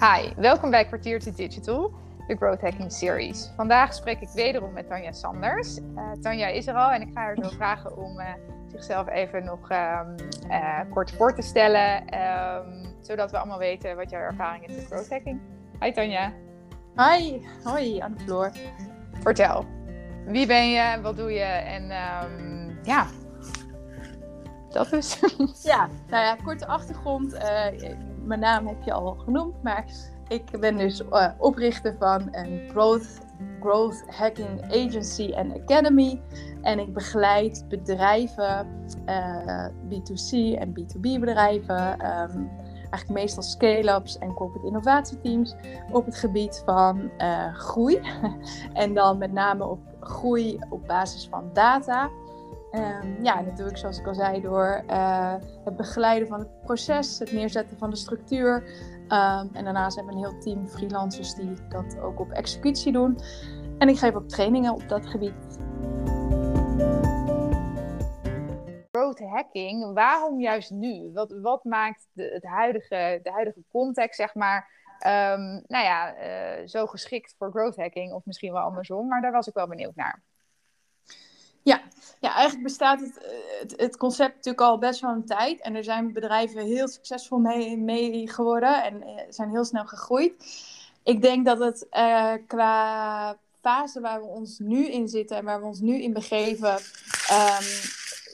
Hi, welkom bij Kwartier to Digital, de Growth Hacking Series. Vandaag spreek ik wederom met Tanja Sanders. Uh, Tanja is er al en ik ga haar zo vragen om uh, zichzelf even nog um, uh, kort voor te stellen, um, zodat we allemaal weten wat jouw ervaring is met growth hacking. Hi Tanja. Hi, hoi Anne-Floor. Vertel, wie ben je, wat doe je en um, ja, dat dus. ja, nou ja, korte achtergrond. Mijn naam heb je al genoemd, maar ik ben dus uh, oprichter van een growth, growth Hacking Agency en Academy. En ik begeleid bedrijven, uh, B2C en B2B bedrijven, um, eigenlijk meestal scale-ups en corporate innovatieteams, op het gebied van uh, groei. en dan met name op groei op basis van data. Um, ja, natuurlijk zoals ik al zei, door uh, het begeleiden van het proces, het neerzetten van de structuur. Um, en daarnaast hebben we een heel team freelancers die dat ook op executie doen. En ik geef ook trainingen op dat gebied. Growth hacking, waarom juist nu? Wat, wat maakt de, het huidige, de huidige context, zeg maar, um, nou ja, uh, zo geschikt voor growth hacking? Of misschien wel andersom, maar daar was ik wel benieuwd naar. Ja, ja eigenlijk bestaat het, het, het, concept natuurlijk al best wel een tijd. En er zijn bedrijven heel succesvol mee, mee geworden en zijn heel snel gegroeid. Ik denk dat het uh, qua fase waar we ons nu in zitten en waar we ons nu in begeven, um,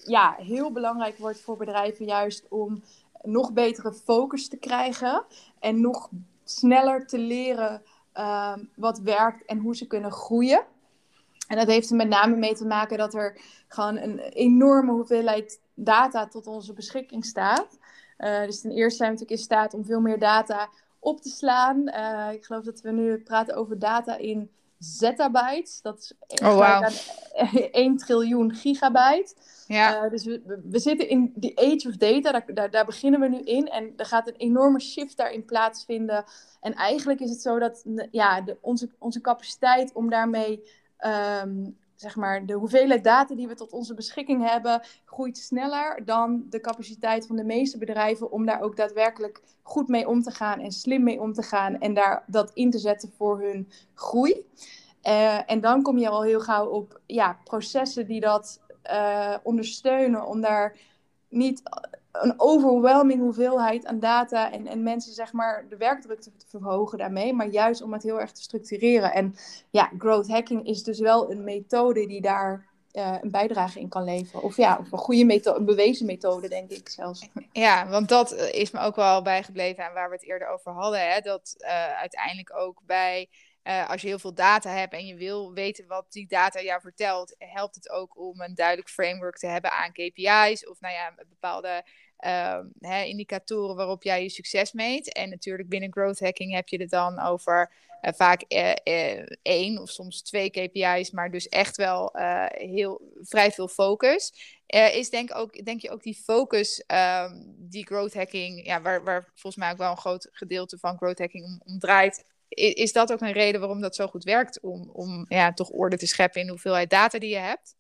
ja, heel belangrijk wordt voor bedrijven juist om nog betere focus te krijgen en nog sneller te leren um, wat werkt en hoe ze kunnen groeien. En dat heeft er met name mee te maken dat er gewoon een enorme hoeveelheid data tot onze beschikking staat. Uh, dus ten eerste zijn we natuurlijk in staat om veel meer data op te slaan. Uh, ik geloof dat we nu praten over data in zettabytes. Dat is oh, wow. 1 triljoen gigabyte. Ja. Uh, dus we, we zitten in die age of data, daar, daar, daar, beginnen we nu in. En er gaat een enorme shift daarin plaatsvinden. En eigenlijk is het zo dat ja, de, onze, onze capaciteit om daarmee um, zeg maar, de hoeveelheid data die we tot onze beschikking hebben, groeit sneller dan de capaciteit van de meeste bedrijven om daar ook daadwerkelijk goed mee om te gaan en slim mee om te gaan en daar dat in te zetten voor hun groei. Uh, en dan kom je al heel gauw op ja, processen die dat uh, ondersteunen om daar niet een overwhelming hoeveelheid aan data en, en mensen zeg maar de werkdruk te verhogen daarmee, maar juist om het heel erg te structureren. En ja, growth hacking is dus wel een methode die daar uh, een bijdrage in kan leveren. Of ja, of een goede methode, een bewezen methode, denk ik zelfs. Ja, want dat is me ook wel bijgebleven aan waar we het eerder over hadden. Hè? Dat uh, uiteindelijk ook bij uh, als je heel veel data hebt en je wil weten wat die data jou vertelt, helpt het ook om een duidelijk framework te hebben aan KPI's of nou ja, bepaalde uh, hè, indicatoren waarop jij je succes meet. En natuurlijk binnen growth hacking heb je het dan over uh, vaak uh, één of soms twee KPI's, maar dus echt wel heel, vrij veel focus. is denk, ook, denk je ook die focus, um, die growth hacking, ja, waar, waar volgens mij ook wel een groot gedeelte van growth hacking om, om draait, is dat ook een reden waarom dat zo goed werkt? Om, om ja, toch orde te scheppen in de hoeveelheid data die je hebt?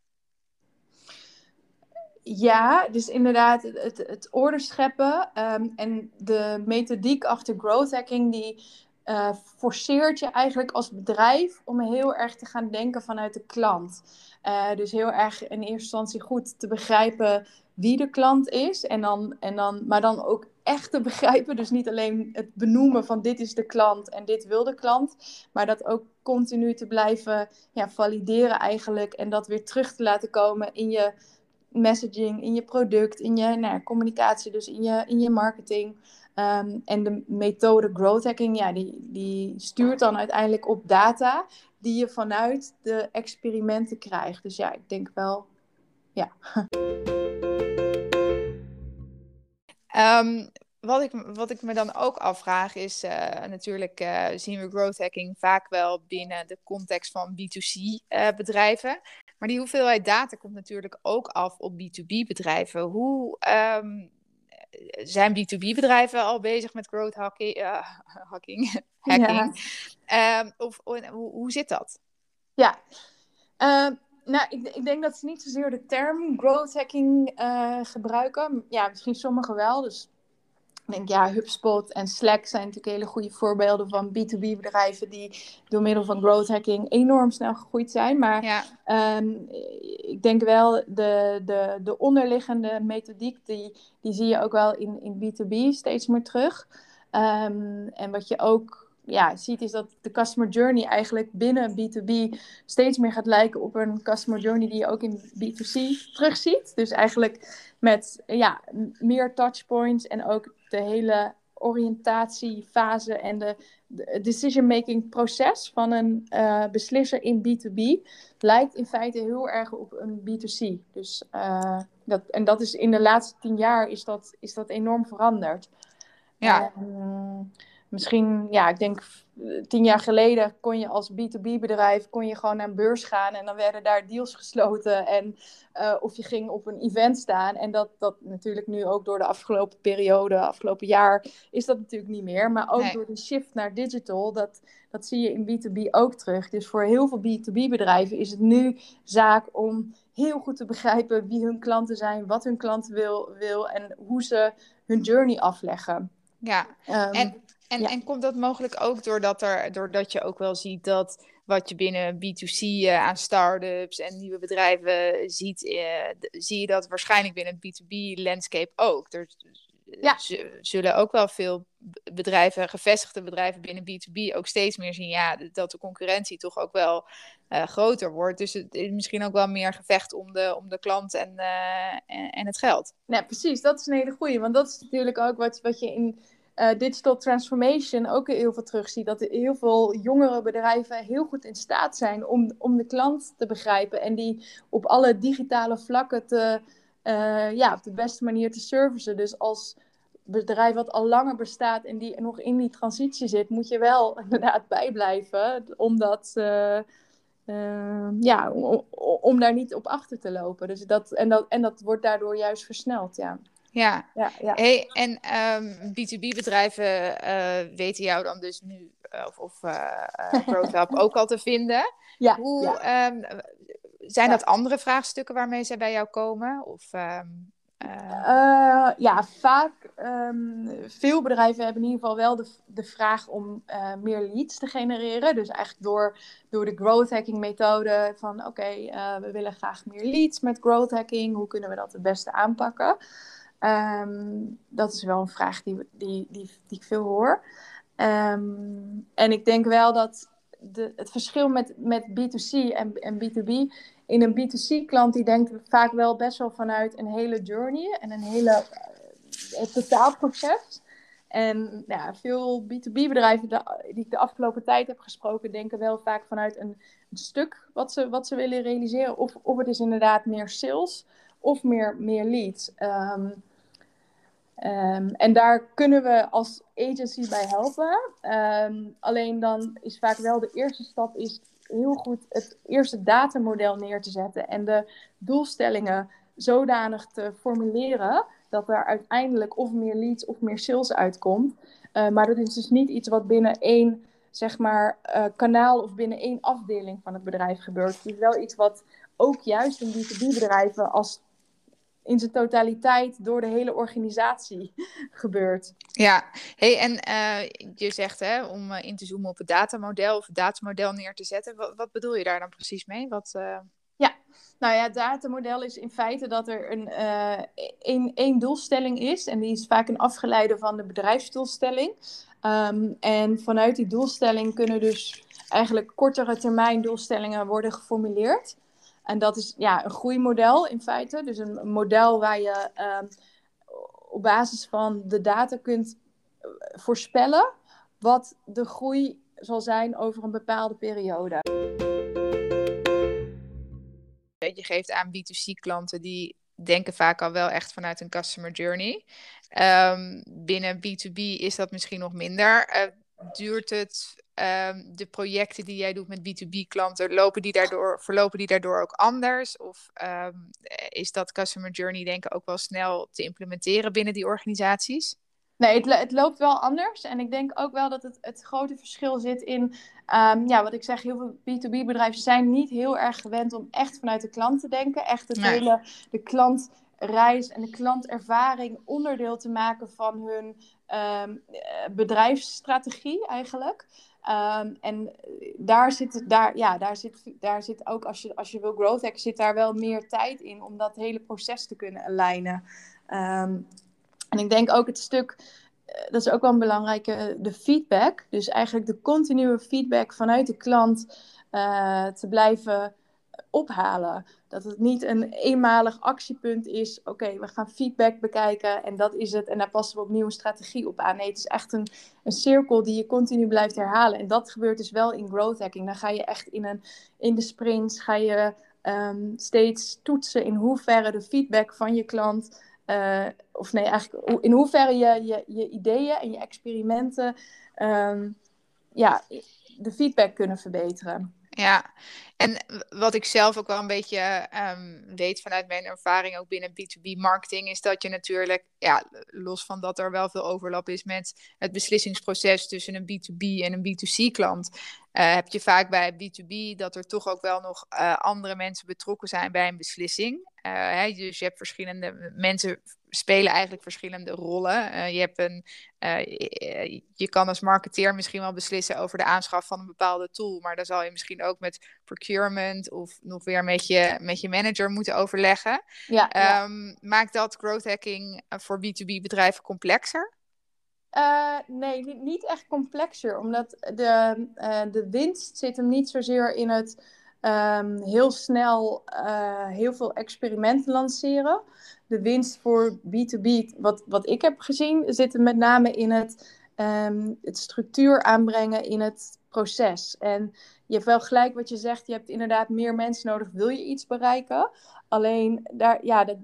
Ja, dus inderdaad, het, het orde scheppen um, en de methodiek achter growth hacking, die uh, forceert je eigenlijk als bedrijf om heel erg te gaan denken vanuit de klant. Uh, dus heel erg in eerste instantie goed te begrijpen wie de klant is. En dan, en dan, maar dan ook echt te begrijpen. Dus niet alleen het benoemen van dit is de klant en dit wil de klant. Maar dat ook continu te blijven ja, valideren eigenlijk. En dat weer terug te laten komen in je messaging, in je product, in je nou, communicatie, dus in je, in je marketing. Um, en de methode growth hacking, ja, die, die stuurt dan uiteindelijk op data die je vanuit de experimenten krijgt. Dus ja, ik denk wel, ja. Um, wat, ik, wat ik me dan ook afvraag is, uh, natuurlijk uh, zien we growth hacking vaak wel binnen de context van B2C uh, eh, bedrijven. Maar die hoeveelheid data komt natuurlijk ook af op B2B bedrijven. Hoe um, zijn B2B-bedrijven al bezig met growth hacking? Hacking, hacking? Ja. Um, of hoe, hoe zit dat? Ja, uh, nou, ik, ik, denk dat ze niet zozeer de term growth hacking gebruiken. Ja, misschien sommigen wel. Dus denk, ja, HubSpot en Slack zijn natuurlijk hele goede voorbeelden van B2B-bedrijven die door middel van growth hacking enorm snel gegroeid zijn. Maar Ja, Ehm, ik denk wel, de, de, de onderliggende methodiek, die, die zie je ook wel in, in B2B steeds meer terug. Ehm, en wat je ook ja, ziet, is dat de customer journey eigenlijk binnen B2B steeds meer gaat lijken op een customer journey die je ook in B2C terugziet. Dus eigenlijk met ja, meer touchpoints en ook de hele oriëntatiefase en de, de decision-making proces van een eh, beslisser in B2B lijkt in feite heel erg op een B2C. Dus, eh, dat, en dat is in de laatste tien jaar is dat, is dat enorm veranderd. Ja. Misschien, ja, ik denk eh, tien jaar geleden kon je als B2B-bedrijf kon je gewoon naar een beurs gaan en dan werden daar deals gesloten. En eh, of je ging op een event staan. En dat, dat natuurlijk nu ook door de afgelopen periode, afgelopen jaar, is dat natuurlijk niet meer. Maar ook Nee. door de shift naar digital, dat, dat zie je in B2B ook terug. Dus voor heel veel B2B-bedrijven is het nu zaak om heel goed te begrijpen wie hun klanten zijn, wat hun klant wil, wil en hoe ze hun journey afleggen. ja. Ehm, En, en, ja. en komt dat mogelijk ook doordat, er, doordat je ook wel ziet dat wat je binnen B2C eh, aan start-ups en nieuwe bedrijven ziet, eh, zie je dat waarschijnlijk binnen het B2B-landscape ook. Er Ja. z- zullen ook wel veel bedrijven, gevestigde bedrijven binnen B2B ook steeds meer zien ja, dat de concurrentie toch ook wel eh, groter wordt. Dus het is misschien ook wel meer gevecht om de, om de klant en, eh, en, en het geld. Ja, precies. Dat is een hele goeie. Want dat is natuurlijk ook wat, wat je in eh, digital transformation ook heel veel terugziet. Dat heel veel jongere bedrijven heel goed in staat zijn om, om de klant te begrijpen. En die op alle digitale vlakken te, eh, ja, op de beste manier te servicen. Dus als bedrijf wat al langer bestaat en die nog in die transitie zit, moet je wel inderdaad bijblijven. Omdat... eh, ja, om, om daar niet op achter te lopen. Dus dat, en, dat, en dat wordt daardoor juist versneld, ja. Ja, Ja, ja. Hey, en ehm, B2B-bedrijven eh, weten jou dan dus nu, eh, of, of Hub ook al te vinden. ja, Hoe, ja. ehm, zijn dat andere vraagstukken waarmee zij bij jou komen? Of, ehm, eh, Eh, ja, vaak. veel bedrijven hebben in ieder geval wel de, de vraag om meer leads te genereren. Dus eigenlijk door, door de growth hacking methode van oké, we willen graag meer leads met growth hacking. Hoe kunnen we dat het beste aanpakken? Ehm, dat is wel een vraag die, die, die, die ik veel hoor. Ehm, en ik denk wel dat de, het verschil met, met B2C en, en B2B in een B2C-klant die denkt vaak wel best wel vanuit een hele journey en een hele eh, het totaalproces. En ja, veel B2B-bedrijven die ik de afgelopen tijd heb gesproken, denken wel vaak vanuit een, stuk wat ze, wat ze willen realiseren. Of, of het is inderdaad meer sales of meer, meer leads. Ehm, ehm, en daar kunnen we als agency bij helpen. Ehm, alleen dan is vaak wel de eerste stap is heel goed het eerste datamodel neer te zetten en de doelstellingen zodanig te formuleren dat er uiteindelijk of meer leads of meer sales uitkomt. Uh, maar dat is dus niet iets wat binnen één zeg maar, uh, kanaal of binnen één afdeling van het bedrijf gebeurt. Het is wel iets wat ook juist in B2B-bedrijven als in zijn totaliteit door de hele organisatie gebeurt. Ja, hey, en uh, je zegt hè, om uh, in te zoomen op het datamodel of het datamodel neer te zetten. Wat, wat bedoel je daar dan precies mee? Wat, uh... Ja, nou ja, het datamodel is in feite dat er een, een, één doelstelling is. En die is vaak een afgeleide van de bedrijfsdoelstelling. Um, en vanuit die doelstelling kunnen dus eigenlijk kortere termijn doelstellingen worden geformuleerd. En dat is ja, een groeimodel in feite. Dus een model waar je um, op basis van de data kunt eh, voorspellen wat de groei zal zijn over een bepaalde periode. Je geeft aan B2C-klanten die denken vaak al wel echt vanuit een customer journey. Um, binnen B2B is dat misschien nog minder. Uh, duurt het um, de projecten die jij doet met B2B-klanten, lopen die daardoor, verlopen die daardoor ook anders? Of um, is dat customer journey denken ook wel snel te implementeren binnen die organisaties? Nee, het, het loopt wel anders. En ik denk ook wel dat het, het grote verschil zit in, um, ja, wat ik zeg, heel veel B2B-bedrijven zijn niet heel erg gewend om echt vanuit de klant te denken. Echt het Nee. hele, de klant klantreis en de klantervaring onderdeel te maken van hun ehm, bedrijfsstrategie eigenlijk. Ehm, en daar zit, daar, ja, daar zit, daar zit ook, als je, als je wil growth hacken, zit daar wel meer tijd in om dat hele proces te kunnen alignen. Ehm, en ik denk ook het stuk, eh, dat is ook wel een belangrijke, de feedback. Dus eigenlijk de continue feedback vanuit de klant uh, te blijven ophalen. Dat het niet een eenmalig actiepunt is. Oké, we gaan feedback bekijken en dat is het. En daar passen we opnieuw een strategie op aan. Nee, het is echt een, een cirkel die je continu blijft herhalen. En dat gebeurt dus wel in growth hacking. Dan ga je echt in, een, in de sprints, ga je ehm, steeds toetsen in hoeverre de feedback van je klant. Uh, of nee, eigenlijk in hoeverre je, je, je ideeën en je experimenten um, ja, de feedback kunnen verbeteren. Ja, en wat ik zelf ook wel een beetje um, weet vanuit mijn ervaring ook binnen B2B marketing, is dat je natuurlijk, ja, los van dat er wel veel overlap is met het beslissingsproces tussen een B2B en een B2C klant, uh, heb je vaak bij B2B dat er toch ook wel nog uh, andere mensen betrokken zijn bij een beslissing. Uh, hè, dus je hebt verschillende mensen spelen eigenlijk verschillende rollen. Uh, je, hebt een, je kan als marketeer misschien wel beslissen over de aanschaf van een bepaalde tool, maar dan zal je misschien ook met procurement of nog weer met je, met je manager moeten overleggen. Ja, ja. Um, maakt dat growth hacking voor B2B bedrijven complexer? Uh, nee, niet, niet, echt complexer, omdat de, de winst zit hem niet zozeer in het um, heel snel heel veel experimenten lanceren de winst voor B2B, wat, wat ik heb gezien, zit met name in het, um, het structuur aanbrengen in het proces. En je hebt wel gelijk wat je zegt, je hebt inderdaad meer mensen nodig, wil je iets bereiken. Alleen daar, ja, de,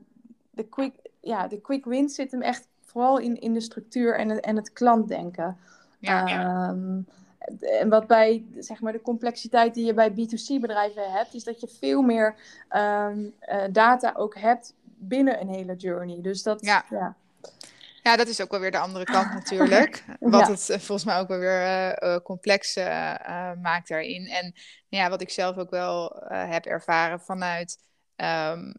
de, quick, ja, de quick wins zit hem echt vooral in, in de structuur en het, en het klantdenken. Ja, ja. Um, en wat bij zeg maar, de complexiteit die je bij B2C-bedrijven hebt, is dat je veel meer um, uh, data ook hebt binnen een hele journey. Dus dat, ja. ja. Ja, dat is ook wel weer de andere kant natuurlijk. Wat het eh, volgens mij ook wel weer uh, complex maakt daarin. En ja, wat ik zelf ook wel heb ervaren vanuit um,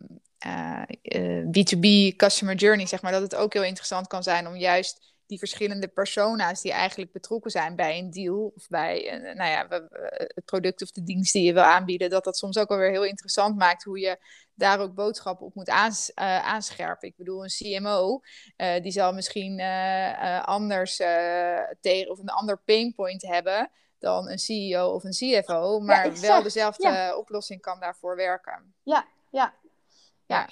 B2B customer journey, zeg maar, dat het ook heel interessant kan zijn om juist die verschillende persona's die eigenlijk betrokken zijn bij een deal of bij uh, nou ja, het product of de dienst die je wil aanbieden, dat dat soms ook wel weer heel interessant maakt hoe je daar ook boodschappen op moet aans, uh, aanscherpen. Ik bedoel, een CMO, uh, die zal misschien anders tegen of een ander painpoint hebben dan een CEO of een CFO, maar wel dezelfde oplossing kan daarvoor werken. Ja, ja. ja.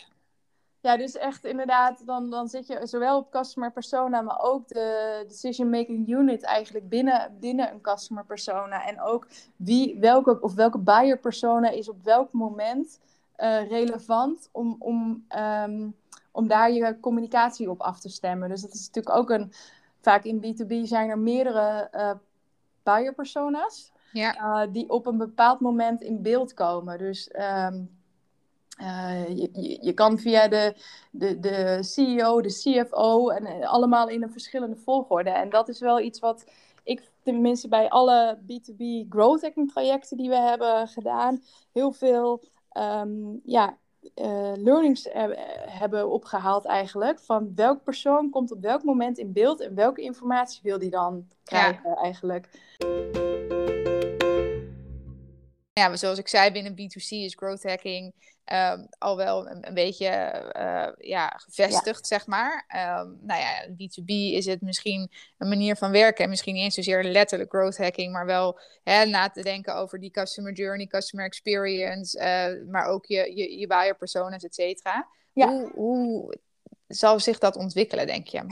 Ja, dus echt inderdaad, dan, dan zit je zowel op customer persona, maar ook de decision making unit eigenlijk binnen, binnen een customer persona. En ook wie, welke, of welke buyer persona is op welk moment uh, relevant om, om, um, om daar je communicatie op af te stemmen. Dus dat is natuurlijk ook een, vaak in B2B zijn er meerdere uh, buyer persona's. Ja. Uh, die op een bepaald moment in beeld komen. Dus um, uh, je, je, je, kan via de, de, de CEO, de CFO en uh, allemaal in een verschillende volgorde. En dat is wel iets wat ik tenminste bij alle B2B growth hacking trajecten die we hebben gedaan, heel veel um, ja, uh, learnings hebben opgehaald eigenlijk. Van welk persoon komt op welk moment in beeld en welke informatie wil die dan krijgen ja. eigenlijk ja, zoals ik zei, binnen B2C is growth hacking um, al wel een, een beetje uh, ja, gevestigd, zeg maar. Um, nou ja, B2B is het misschien een manier van werken. En misschien niet eens zozeer letterlijk growth hacking, maar wel hè, na te denken over die customer journey, customer experience, uh, maar ook je, je, je buyer personas, et cetera. Ja. Hoe, hoe zal zich dat ontwikkelen, denk je?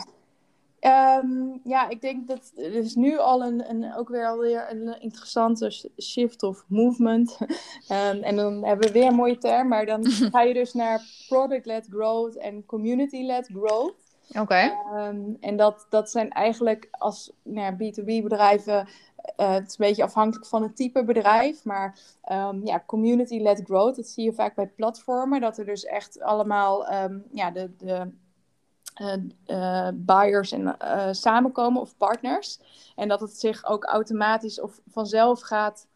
Um, ja, ik denk dat er is nu al een, een, ook weer alweer een interessante shift of movement. um, en dan hebben we weer een mooie term, maar dan ga je dus naar product-led growth en community-led growth. Oké. Okay. Um, en dat, dat zijn eigenlijk als nou ja, B2B-bedrijven, uh, het is een beetje afhankelijk van het type bedrijf, maar ja, community-led growth, dat zie je vaak bij platformen, dat er dus echt allemaal ja, de, de uh, buyers en, uh, samenkomen of partners. En dat het zich ook automatisch of vanzelf gaat,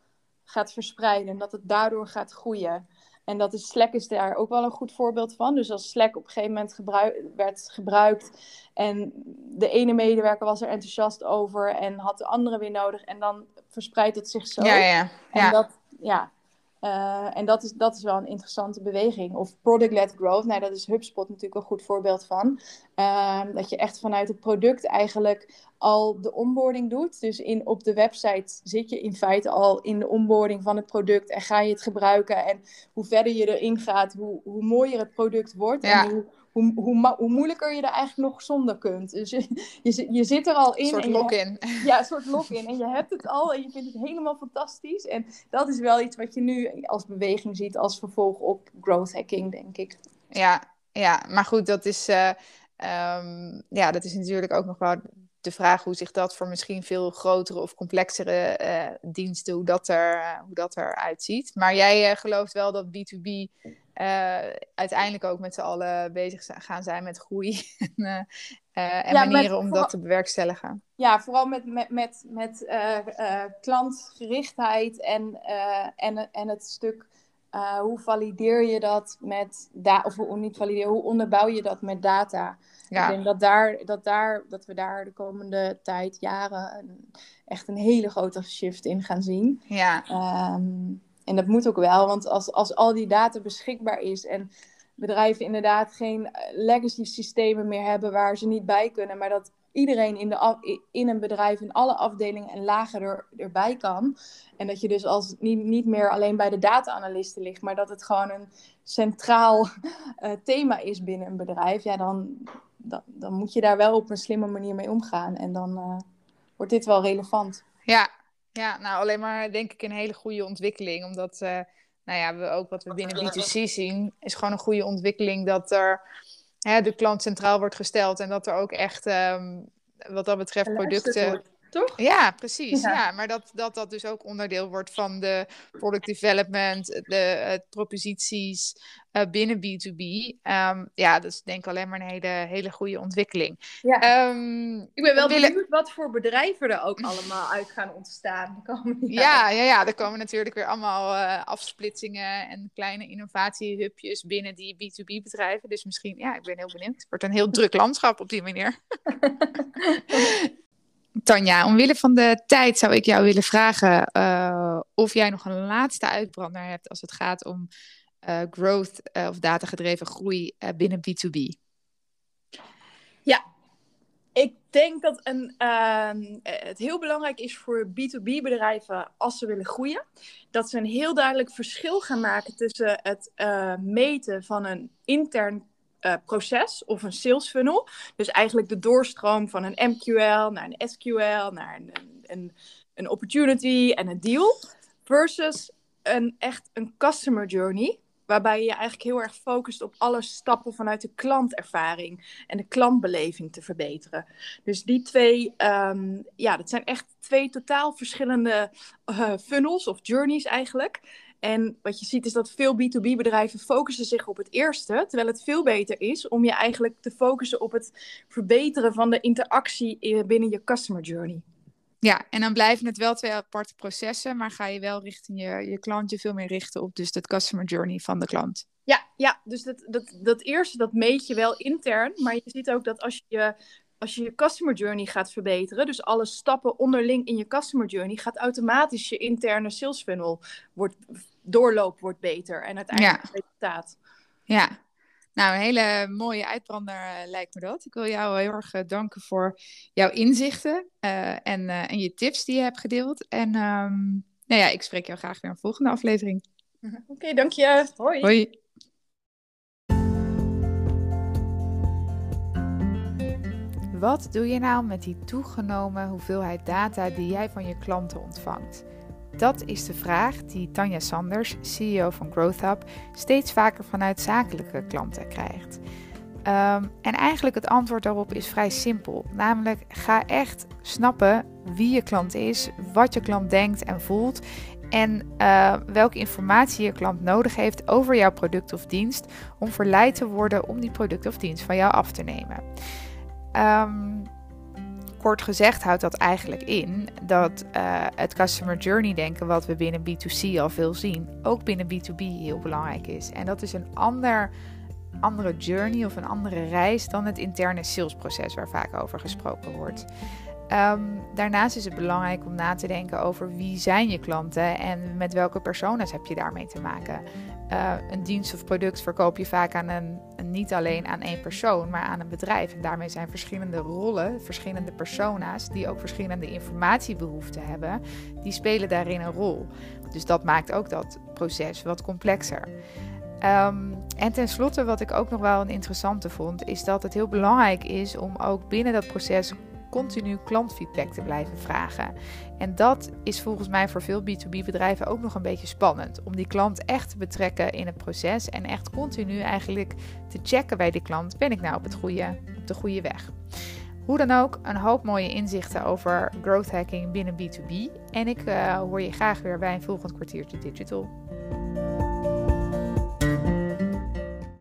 gaat verspreiden. En dat het daardoor gaat groeien. En dat is Slack is daar ook wel een goed voorbeeld van. Dus als Slack op een gegeven moment werd gebruikt en de ene medewerker was er enthousiast over en had de andere weer nodig en dan verspreidt het zich zo. Ja, ja. En ja. dat, ja. Uh, en dat is, dat is wel een interessante beweging. Of product-led growth, nou, dat is HubSpot natuurlijk een goed voorbeeld van. Uh, dat je echt vanuit het product eigenlijk al de onboarding doet. Dus in, op de website zit je in feite al in de onboarding van het product en ga je het gebruiken. En hoe verder je erin gaat, hoe, hoe mooier het product wordt. En hoe, hoe, hoe, hoe, moeilijker je er eigenlijk nog zonder kunt. Dus je, je, je zit er al in. Een soort lock-in. Ja, een soort lock-in. En je hebt het al en je vindt het helemaal fantastisch. En dat is wel iets wat je nu als beweging ziet als vervolg op growth hacking, denk ik. Ja, ja maar goed, dat is, uh, um, ja, dat is natuurlijk ook nog wel de vraag hoe zich dat voor misschien veel grotere of complexere uh, diensten, hoe dat, er, uh, hoe dat eruit ziet. Maar jij uh, gelooft wel dat B2B uiteindelijk ook met z'n allen bezig gaan zijn met groei en, en ja, manieren om dat te bewerkstelligen. Ja, vooral met, met, met, met klantgerichtheid en, en, en het stuk hoe valideer je dat met data, of hoe niet valideer, hoe onderbouw je dat met data? Ja. Ik denk dat, daar, dat, daar, dat we daar de komende tijd, jaren, een, echt een hele grote shift in gaan zien. Ja. Um, en dat moet ook wel, want als, als al die data beschikbaar is en bedrijven inderdaad geen legacy systemen meer hebben waar ze niet bij kunnen, maar dat iedereen in, de in een bedrijf, in alle afdelingen en lagen er, erbij kan. En dat je dus als niet, niet meer alleen bij de data-analisten ligt, maar dat het gewoon een centraal uh, thema is binnen een bedrijf. Ja, dan, dan, dan moet je daar wel op een slimme manier mee omgaan. En dan uh, wordt dit wel relevant. Ja. Ja, nou alleen maar denk ik een hele goede ontwikkeling. Omdat, uh, nou ja, we ook wat we binnen B2C zien, is gewoon een goede ontwikkeling dat er hè, de klant centraal wordt gesteld. En dat er ook echt, um, wat dat betreft, producten toch? Ja, precies. Ja. maar dat, dat dat dus ook onderdeel wordt van de product development, de uh, proposities uh, binnen B2B. Um, ehm, ja, dat is denk ik alleen maar een hele, hele goede ontwikkeling. Ja. Um, ik ben wel benieuwd wat voor bedrijven er ook allemaal uit gaan ontstaan. Ja, ja, ja, er komen natuurlijk weer allemaal uh, afsplitsingen en kleine innovatiehubjes binnen die B2B bedrijven. Dus misschien, ja, ik ben heel benieuwd. Het wordt een heel druk landschap op die manier. Tanja, omwille van de tijd zou ik jou willen vragen uh, of jij nog een laatste uitbrander hebt als het gaat om uh, growth uh, of datagedreven groei binnen B2B. Ja, ik denk dat een, ehm, het heel belangrijk is voor B2B-bedrijven als ze willen groeien, dat ze een heel duidelijk verschil gaan maken tussen het meten van een intern uh, proces of een sales funnel. Dus eigenlijk de doorstroom van een MQL naar een SQL, naar een, een, een opportunity en een deal. Versus een echt een customer journey. Waarbij je je eigenlijk heel erg focust op alle stappen vanuit de klantervaring en de klantbeleving te verbeteren. Dus die twee, um, ja, dat zijn echt twee totaal verschillende uh, funnels of journeys eigenlijk. En wat je ziet is dat veel B2B-bedrijven focussen zich op het eerste, terwijl het veel beter is om je eigenlijk te focussen op het verbeteren van de interactie binnen je customer journey. Ja, en dan blijven het wel twee aparte processen, maar ga je wel richting je, je klant je veel meer richten op dus dat customer journey van de klant. Ja, ja dus dat, dat, dat eerste dat meet je wel intern, maar je ziet ook dat als je als je je customer journey gaat verbeteren, dus alle stappen onderling in je customer journey, gaat automatisch je interne sales funnel wordt, doorloop wordt beter en uiteindelijk het resultaat. Ja, nou een hele mooie uitbrander uh, lijkt me dat. Ik wil jou heel erg uh, danken voor jouw inzichten uh, en, en je tips die je hebt gedeeld. En um, nou ja, ik spreek jou graag weer in een volgende aflevering. Oké, okay, dank je. Hoi. Hoi. Wat doe je nou met die toegenomen hoeveelheid data die jij van je klanten ontvangt? Dat is de vraag die Tanja Sanders, CEO van GrowthHub, steeds vaker vanuit zakelijke klanten krijgt. Um, en eigenlijk het antwoord daarop is vrij simpel. Namelijk, ga echt snappen wie je klant is, wat je klant denkt en voelt en uh, welke informatie je klant nodig heeft over jouw product of dienst om verleid te worden om die product of dienst van jou af te nemen. Um, kort gezegd houdt dat eigenlijk in dat uh, het customer journey denken, wat we binnen B2C al veel zien, ook binnen B2B heel belangrijk is. En dat is een ander, andere journey of een andere reis dan het interne salesproces waar vaak over gesproken wordt. Um, daarnaast is het belangrijk om na te denken over wie zijn je klanten en met welke persona's heb je daarmee te maken. Uh, een dienst of product verkoop je vaak aan een, niet alleen aan één persoon, maar aan een bedrijf. En daarmee zijn verschillende rollen, verschillende persona's, die ook verschillende informatiebehoeften hebben, die spelen daarin een rol. Dus dat maakt ook dat proces wat complexer. Um, en tenslotte, wat ik ook nog wel een interessante vond, is dat het heel belangrijk is om ook binnen dat proces continu klantfeedback te blijven vragen. En dat is volgens mij voor veel B2B-bedrijven ook nog een beetje spannend. Om die klant echt te betrekken in het proces en echt continu eigenlijk te checken bij die klant: ben ik nou op, het goede, op de goede weg? Hoe dan ook, een hoop mooie inzichten over growth hacking binnen B2B. En ik uh, hoor je graag weer bij een volgend kwartiertje digital.